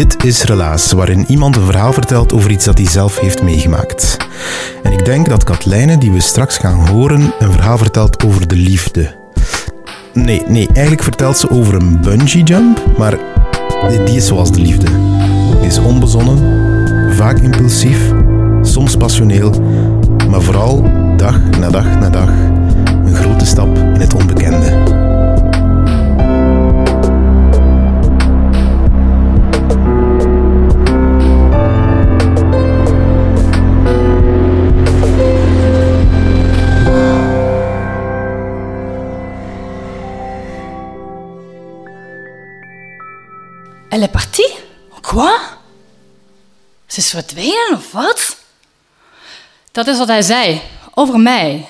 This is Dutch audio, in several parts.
Dit is Relaas, waarin iemand een verhaal vertelt over iets dat hij zelf heeft meegemaakt. En ik denk dat Katlijne, die we straks gaan horen, een verhaal vertelt over de liefde. Nee, nee, eigenlijk vertelt ze over een bungee jump, maar die is zoals de liefde. Is onbezonnen, vaak impulsief, soms passioneel, maar vooral dag na dag na dag een grote stap in het onbekende. Quoi? Ze is verdwenen of wat? Dat is wat hij zei over mij.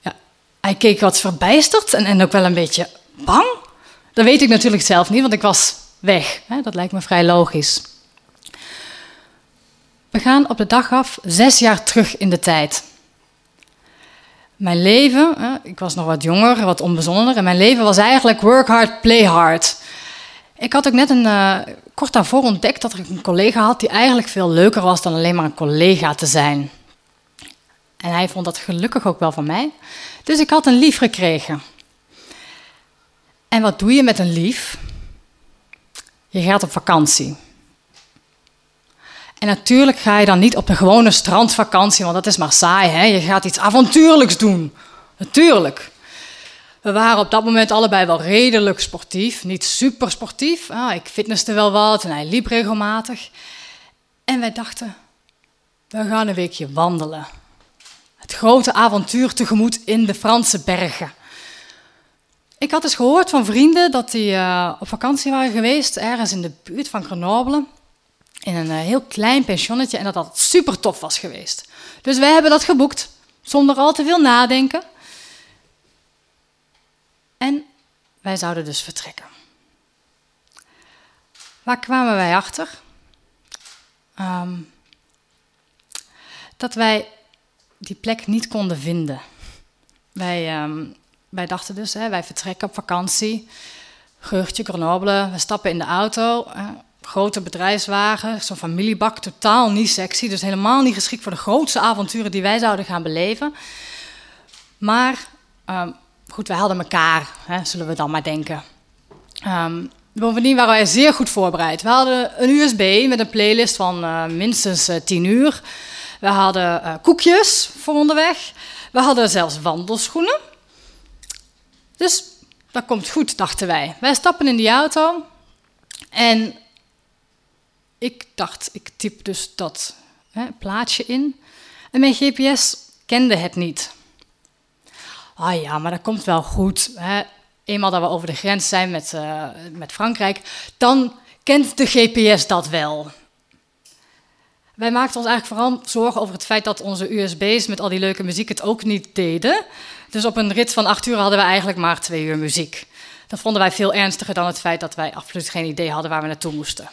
Ja, hij keek wat verbijsterd en, en ook wel een beetje bang. Dat weet ik natuurlijk zelf niet, want ik was weg. Dat lijkt me vrij logisch. We gaan op de dag af zes jaar terug in de tijd. Mijn leven, ik was nog wat jonger, wat onbezonnener, en mijn leven was eigenlijk work hard, play hard. Ik had ook net een, uh, kort daarvoor ontdekt dat ik een collega had die eigenlijk veel leuker was dan alleen maar een collega te zijn. En hij vond dat gelukkig ook wel van mij. Dus ik had een lief gekregen. En wat doe je met een lief? Je gaat op vakantie. En natuurlijk ga je dan niet op een gewone strandvakantie, want dat is maar saai. Hè? Je gaat iets avontuurlijks doen. Natuurlijk. We waren op dat moment allebei wel redelijk sportief, niet super sportief. Ah, ik fitnesste wel wat en hij liep regelmatig. En wij dachten, we gaan een weekje wandelen. Het grote avontuur tegemoet in de Franse bergen. Ik had eens gehoord van vrienden dat die uh, op vakantie waren geweest, ergens in de buurt van Grenoble, in een uh, heel klein pensionnetje, en dat dat super tof was geweest. Dus wij hebben dat geboekt, zonder al te veel nadenken. En wij zouden dus vertrekken. Waar kwamen wij achter? Um, dat wij die plek niet konden vinden. Wij, um, wij dachten dus, hè, wij vertrekken op vakantie. Geurtje, Grenoble, we stappen in de auto. Hè, grote bedrijfswagen, zo'n familiebak, totaal niet sexy. Dus helemaal niet geschikt voor de grootste avonturen die wij zouden gaan beleven. Maar um, goed, wij hadden elkaar, hè, zullen we dan maar denken. Bovendien waren wij zeer goed voorbereid. We hadden een USB met een playlist van uh, minstens uh, 10 uur. We hadden uh, koekjes voor onderweg. We hadden zelfs wandelschoenen. Dus dat komt goed, dachten wij. Wij stappen in die auto en ik dacht, ik typ dus dat hè, plaatje in. En mijn GPS kende het niet ah ja, maar dat komt wel goed. Hè. Eenmaal dat we over de grens zijn met, uh, met Frankrijk, dan kent de GPS dat wel. Wij maakten ons eigenlijk vooral zorgen over het feit dat onze USB's met al die leuke muziek het ook niet deden. Dus op een rit van acht uur hadden we eigenlijk maar twee uur muziek. Dat vonden wij veel ernstiger dan het feit dat wij absoluut geen idee hadden waar we naartoe moesten.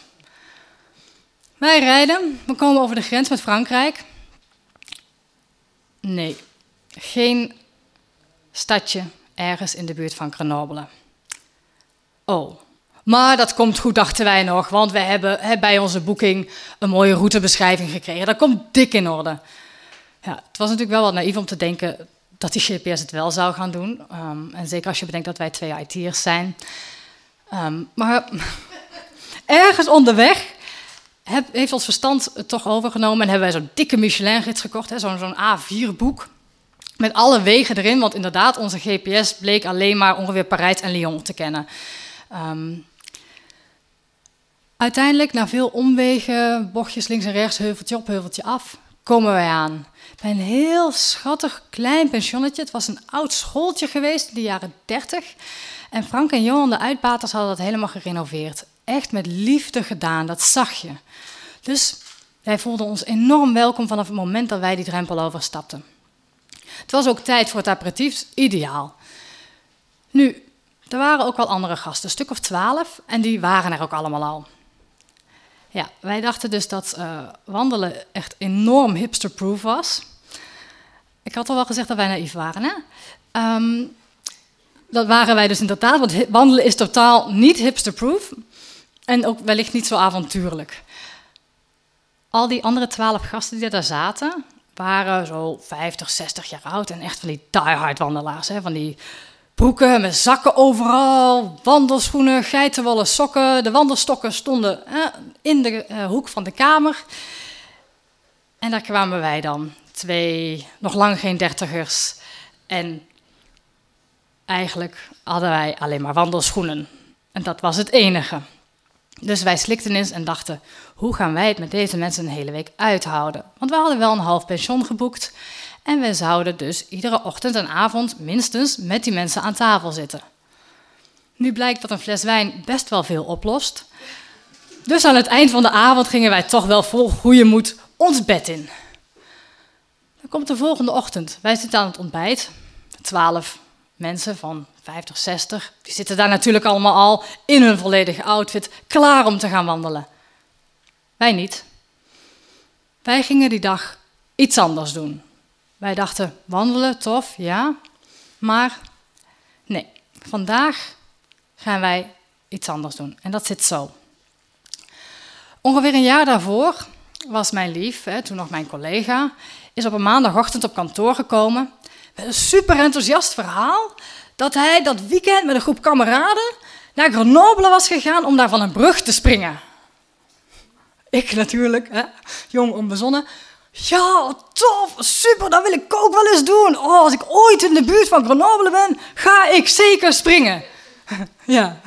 Wij rijden, we komen over de grens met Frankrijk. Nee, geen stadje ergens in de buurt van Grenoble. Oh, maar dat komt goed, dachten wij nog, want we hebben bij onze boeking een mooie routebeschrijving gekregen. Dat komt dik in orde. Ja, het was natuurlijk wel wat naïef om te denken dat die GPS het wel zou gaan doen. Um, en zeker als je bedenkt dat wij twee IT'ers zijn. Um, maar ergens onderweg heb, heeft ons verstand het toch overgenomen en hebben wij zo'n dikke Michelin-gids gekocht, zo'n zo A4-boek Met alle wegen erin, want inderdaad, onze GPS bleek alleen maar ongeveer Parijs en Lyon te kennen. Ehm, uiteindelijk, na veel omwegen, bochtjes links en rechts, heuveltje op, heuveltje af, komen wij aan. Bij een heel schattig klein pensionnetje. Het was een oud schooltje geweest in de jaren 30. En Frank en Johan, de uitbaters, hadden dat helemaal gerenoveerd. Echt met liefde gedaan, dat zag je. Dus wij voelden ons enorm welkom vanaf het moment dat wij die drempel overstapten. Het was ook tijd voor het aperitief, ideaal. Nu, er waren ook wel andere gasten, een stuk of twaalf, en die waren er ook allemaal al. Ja, wij dachten dus dat uh, wandelen echt enorm hipsterproof was. Ik had al wel gezegd dat wij naïef waren, hè? Um, dat waren wij dus inderdaad, want wandelen is totaal niet hipsterproof en ook wellicht niet zo avontuurlijk. Al die andere twaalf gasten die daar zaten, waren zo 50, 60 jaar oud en echt van die diehard wandelaars. Hè? Van die broeken met zakken overal, wandelschoenen, geitenwolle sokken. De wandelstokken stonden hè, in de uh, hoek van de kamer. En daar kwamen wij dan, twee nog lang geen dertigers. En eigenlijk hadden wij alleen maar wandelschoenen. En dat was het enige. Dus wij slikten eens en dachten: hoe gaan wij het met deze mensen een hele week uithouden? Want we hadden wel een half pension geboekt en we zouden dus iedere ochtend en avond minstens met die mensen aan tafel zitten. Nu blijkt dat een fles wijn best wel veel oplost. Dus aan het eind van de avond gingen wij toch wel vol goede moed ons bed in. Dan komt de volgende ochtend. Wij zitten aan het ontbijt. Twaalf mensen van 50, 60, die zitten daar natuurlijk allemaal al in hun volledige outfit, klaar om te gaan wandelen. Wij niet. Wij gingen die dag iets anders doen. Wij dachten, wandelen, tof, ja. Maar nee, vandaag gaan wij iets anders doen. En dat zit zo. Ongeveer een jaar daarvoor was mijn lief, hè, toen nog mijn collega, is op een maandagochtend op kantoor gekomen met een super enthousiast verhaal dat hij dat weekend met een groep kameraden naar Grenoble was gegaan om daar van een brug te springen. Ik natuurlijk, hè, jong onbezonnen. Ja, tof, super, dat wil ik ook wel eens doen. Oh, als ik ooit in de buurt van Grenoble ben, ga ik zeker springen. Ja,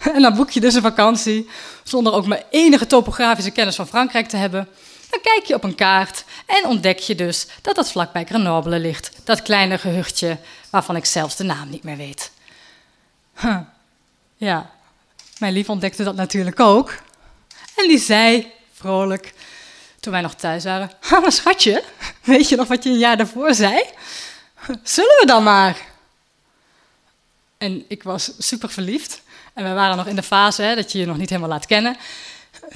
en dan boek je dus een vakantie, zonder ook maar enige topografische kennis van Frankrijk te hebben. Dan kijk je op een kaart en ontdek je dus dat dat vlakbij Grenoble ligt. Dat kleine gehuchtje waarvan ik zelfs de naam niet meer weet. Ja, mijn lief ontdekte dat natuurlijk ook. En die zei vrolijk, toen wij nog thuis waren: maar schatje, weet je nog wat je een jaar daarvoor zei? Zullen we dan maar? En ik was super verliefd. En we waren nog in de fase hè, dat je je nog niet helemaal laat kennen.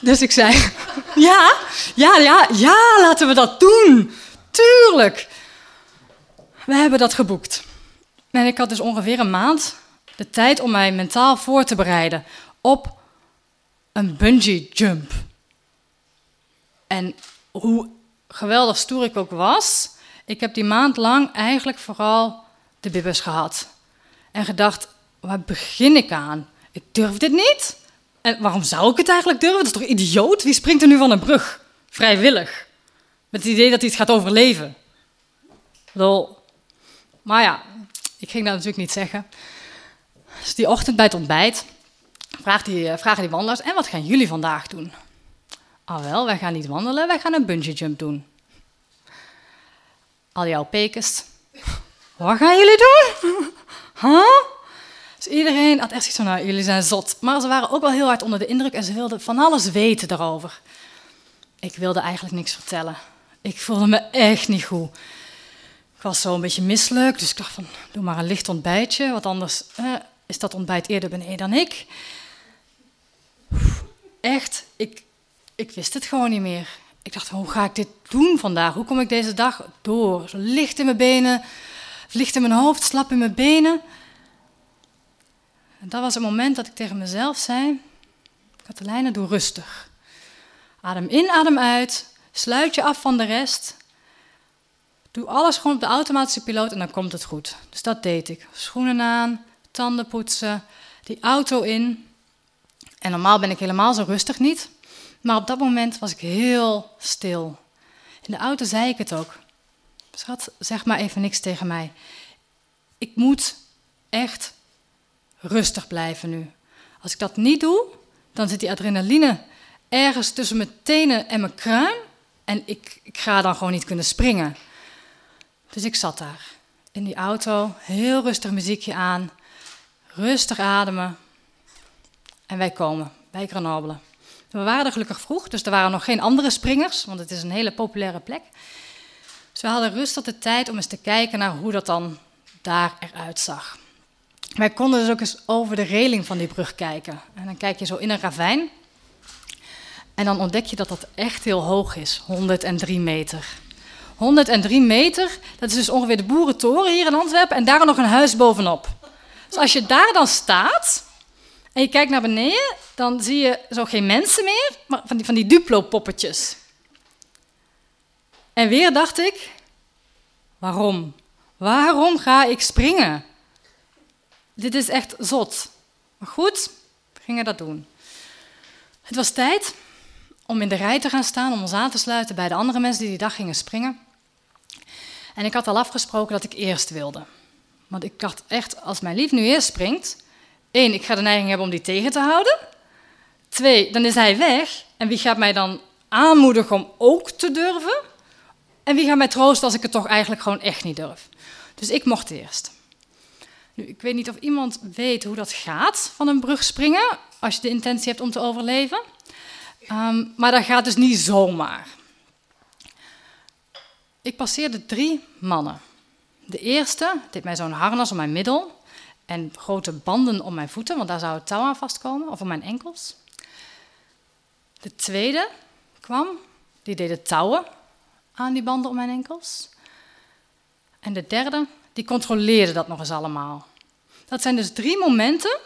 Dus ik zei: Ja, ja, ja, ja, laten we dat doen. Tuurlijk. We hebben dat geboekt. En ik had dus ongeveer een maand de tijd om mij mentaal voor te bereiden op een bungee jump. En hoe geweldig stoer ik ook was, ik heb die maand lang eigenlijk vooral de bibbers gehad. En gedacht, waar begin ik aan? Ik durf dit niet. En waarom zou ik het eigenlijk durven? Dat is toch idioot? Wie springt er nu van een brug? Vrijwillig. Met het idee dat hij het gaat overleven. Lol. Maar ja, ik ging dat natuurlijk niet zeggen. Dus die ochtend bij het ontbijt vraagt die, eh, vragen die wandelaars: En wat gaan jullie vandaag doen? Ah, wel, wij gaan niet wandelen, wij gaan een bungee jump doen. Al jouw pekers. Wat gaan jullie doen? Huh? Dus iedereen had echt zoiets van, nou, jullie zijn zot. Maar ze waren ook wel heel hard onder de indruk en ze wilden van alles weten daarover. Ik wilde eigenlijk niks vertellen. Ik voelde me echt niet goed. Ik was zo een beetje misselijk, dus ik dacht van, doe maar een licht ontbijtje, want anders eh, is dat ontbijt eerder beneden dan ik. Echt, ik, ik wist het gewoon niet meer. Ik dacht, hoe ga ik dit doen vandaag? Hoe kom ik deze dag door? Zo licht in mijn benen, licht in mijn hoofd, slap in mijn benen. En dat was het moment dat ik tegen mezelf zei, Katelijne, doe rustig. Adem in, adem uit, sluit je af van de rest Doe alles gewoon op de automatische piloot en dan komt het goed. Dus dat deed ik. Schoenen aan, tanden poetsen, die auto in. En normaal ben ik helemaal zo rustig niet. Maar op dat moment was ik heel stil. In de auto zei ik het ook. schat, zeg maar even niks tegen mij. Ik moet echt rustig blijven nu. Als ik dat niet doe, dan zit die adrenaline ergens tussen mijn tenen en mijn kruin. En ik, ik ga dan gewoon niet kunnen springen. Dus ik zat daar in die auto, heel rustig muziekje aan, rustig ademen. En wij komen bij Grenoble. We waren gelukkig vroeg, dus er waren nog geen andere springers, want het is een hele populaire plek. Dus we hadden rustig de tijd om eens te kijken naar hoe dat dan daar eruit zag. Wij konden dus ook eens over de reling van die brug kijken. En dan kijk je zo in een ravijn. En dan ontdek je dat dat echt heel hoog is, 103 meter. 103 meter, dat is dus ongeveer de boerentoren hier in Antwerpen en daar nog een huis bovenop. Dus als je daar dan staat en je kijkt naar beneden, dan zie je zo geen mensen meer, maar van die, van die Duplo-poppetjes. En weer dacht ik, waarom? Waarom ga ik springen? Dit is echt zot. Maar goed, we gingen dat doen. Het was tijd om in de rij te gaan staan, om ons aan te sluiten bij de andere mensen die die dag gingen springen. En ik had al afgesproken dat ik eerst wilde. Want ik dacht echt, als mijn lief nu eerst springt, één, ik ga de neiging hebben om die tegen te houden. Twee, dan is hij weg. En wie gaat mij dan aanmoedigen om ook te durven? En wie gaat mij troosten als ik het toch eigenlijk gewoon echt niet durf? Dus ik mocht eerst. Nu, ik weet niet of iemand weet hoe dat gaat van een brug springen, als je de intentie hebt om te overleven. Ehm, maar dat gaat dus niet zomaar. Ik passeerde drie mannen. De eerste deed mij zo'n harnas om mijn middel en grote banden om mijn voeten, want daar zou het touw aan vastkomen, of om mijn enkels. De tweede kwam, die deed de touwen aan die banden om mijn enkels. En de derde, die controleerde dat nog eens allemaal. Dat zijn dus drie momenten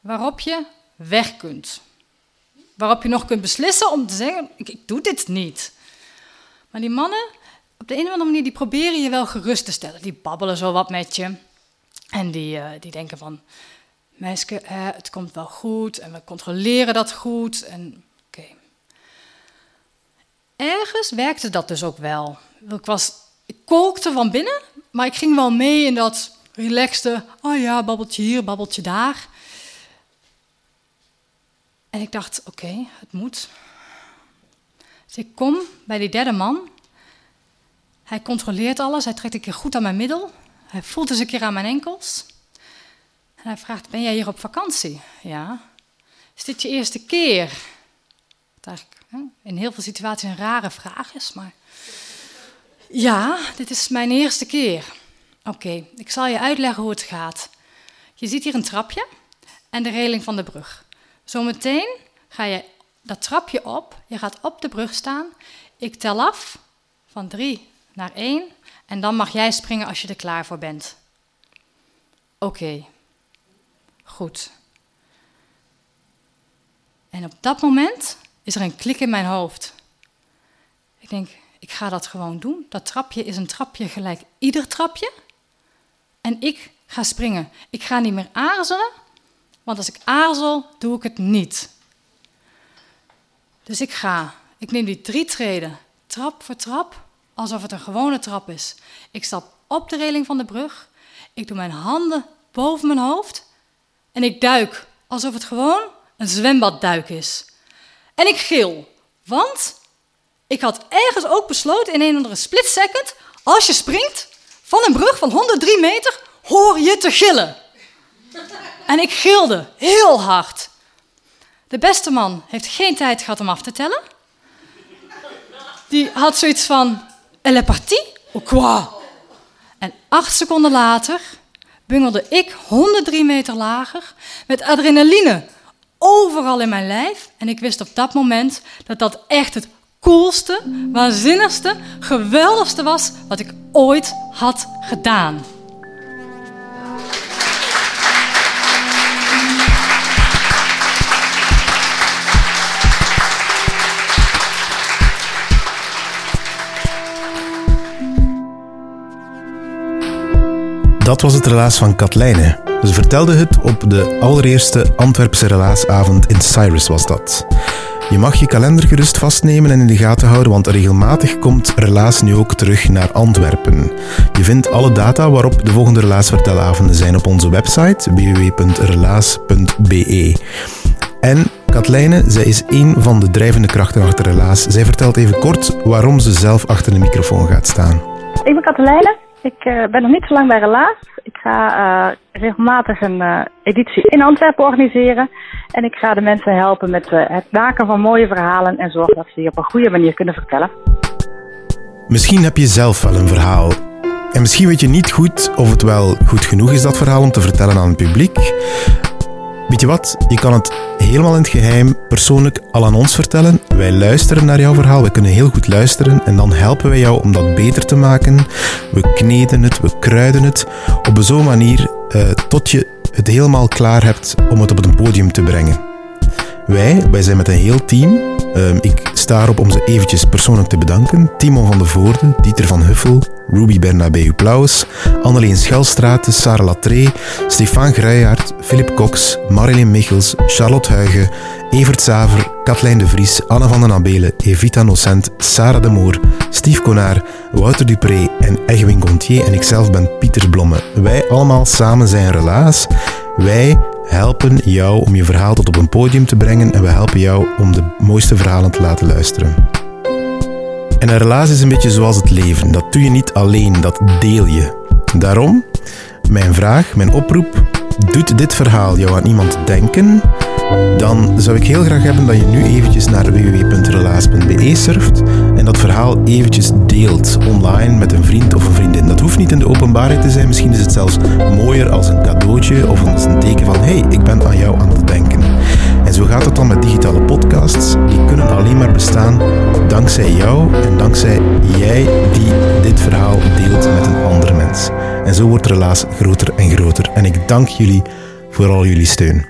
waarop je weg kunt. Waarop je nog kunt beslissen om te zeggen, ik, ik doe dit niet. Maar die mannen, op de een of andere manier, die proberen je wel gerust te stellen. Die babbelen zo wat met je. En die, uh, die denken van, meisje, eh, het komt wel goed en we controleren dat goed. En oké. Ergens werkte dat dus ook wel. Ik, was, ik kookte van binnen, maar ik ging wel mee in dat relaxte, oh ja, babbeltje hier, babbeltje daar. En ik dacht, oké, het moet. Dus ik kom bij die derde man. Hij controleert alles, hij trekt een keer goed aan mijn middel. Hij voelt eens een keer aan mijn enkels. En hij vraagt, ben jij hier op vakantie? Ja. Is dit je eerste keer? Wat eigenlijk in heel veel situaties een rare vraag is, maar... Ja, dit is mijn eerste keer. Oké, ik zal je uitleggen hoe het gaat. Je ziet hier een trapje en de reling van de brug. Zometeen ga je dat trapje op, je gaat op de brug staan. Ik tel af van drie naar één en dan mag jij springen als je er klaar voor bent. Oké, goed. En op dat moment is er een klik in mijn hoofd. Ik denk, ik ga dat gewoon doen. Dat trapje is een trapje gelijk ieder trapje. En ik ga springen. Ik ga niet meer aarzelen, want als ik aarzel, doe ik het niet. Dus ik ga. Ik neem die drie treden, trap voor trap, alsof het een gewone trap is. Ik stap op de reling van de brug. Ik doe mijn handen boven mijn hoofd. En ik duik, alsof het gewoon een zwembadduik is. En ik gil, want ik had ergens ook besloten in een of andere split second, als je springt van een brug van 103 meter, hoor je te gillen. En ik gilde heel hard. De beste man heeft geen tijd gehad om af te tellen. Die had zoiets van, elle est partie, ou quoi? En acht seconden later bungelde ik 103 meter lager met adrenaline overal in mijn lijf. En ik wist op dat moment dat dat echt het coolste, waanzinnigste, geweldigste was wat ik ooit had gedaan. Dat was het relaas van Katlijne. Ze vertelde het op de allereerste Antwerpse relaasavond in Cyrus was dat. Je mag je kalender gerust vastnemen en in de gaten houden, want regelmatig komt Relaas nu ook terug naar Antwerpen. Je vindt alle data waarop de volgende Relaasvertelavonden zijn op onze website www.relaas.be. En Katlijne, zij is een van de drijvende krachten achter Relaas. Zij vertelt even kort waarom ze zelf achter de microfoon gaat staan. Ik ben Katelijne. Ik uh, ben nog niet zo lang bij Relaas. Ik ga uh, regelmatig een uh, editie in Antwerpen organiseren. En ik ga de mensen helpen met het maken van mooie verhalen en zorgen dat ze die op een goede manier kunnen vertellen. Misschien heb je zelf wel een verhaal. En misschien weet je niet goed of het wel goed genoeg is, dat verhaal, om te vertellen aan het publiek. Weet je wat? Je kan het helemaal in het geheim persoonlijk al aan ons vertellen. Wij luisteren naar jouw verhaal, we kunnen heel goed luisteren en dan helpen wij jou om dat beter te maken. We kneden het, we kruiden het op zo'n manier uh, tot je het helemaal klaar hebt om het op een podium te brengen. Wij, wij zijn met een heel team. Uh, ik sta erop om ze eventjes persoonlijk te bedanken. Timon van de Voorde, Dieter van Huffel, Ruby Bernabeu Plaus, Anneleen Schelstraat, Sarah Latree, Stefan Grijhaard, Philip Cox, Marilyn Michels, Charlotte Huigen, Evert Zaver, Katlijn de Vries, Anne van den Abelen, Evita Nocent, Sarah de Moor, Steve Konaar, Wouter Dupré en Egwin Gontier en ikzelf ben Pieter Blomme. Wij allemaal samen zijn Relaas. Wij helpen jou om je verhaal tot op een podium te brengen en we helpen jou om de mooiste verhalen te laten luisteren. En een relatie is een beetje zoals het leven. Dat doe je niet alleen, dat deel je. Daarom, mijn vraag, mijn oproep, doet dit verhaal jou aan iemand denken? Dan zou ik heel graag hebben dat je nu eventjes naar www.relaas.be surft en dat verhaal eventjes deelt online met een vriend of een vriendin. Dat hoeft niet in de openbaarheid te zijn, misschien is het zelfs mooier als een cadeautje of als een teken van hey, ik ben aan jou aan het denken. Zo gaat het dan met digitale podcasts. Die kunnen alleen maar bestaan dankzij jou en dankzij jij die dit verhaal deelt met een andere mens. En zo wordt relaas groter en groter. En ik dank jullie voor al jullie steun.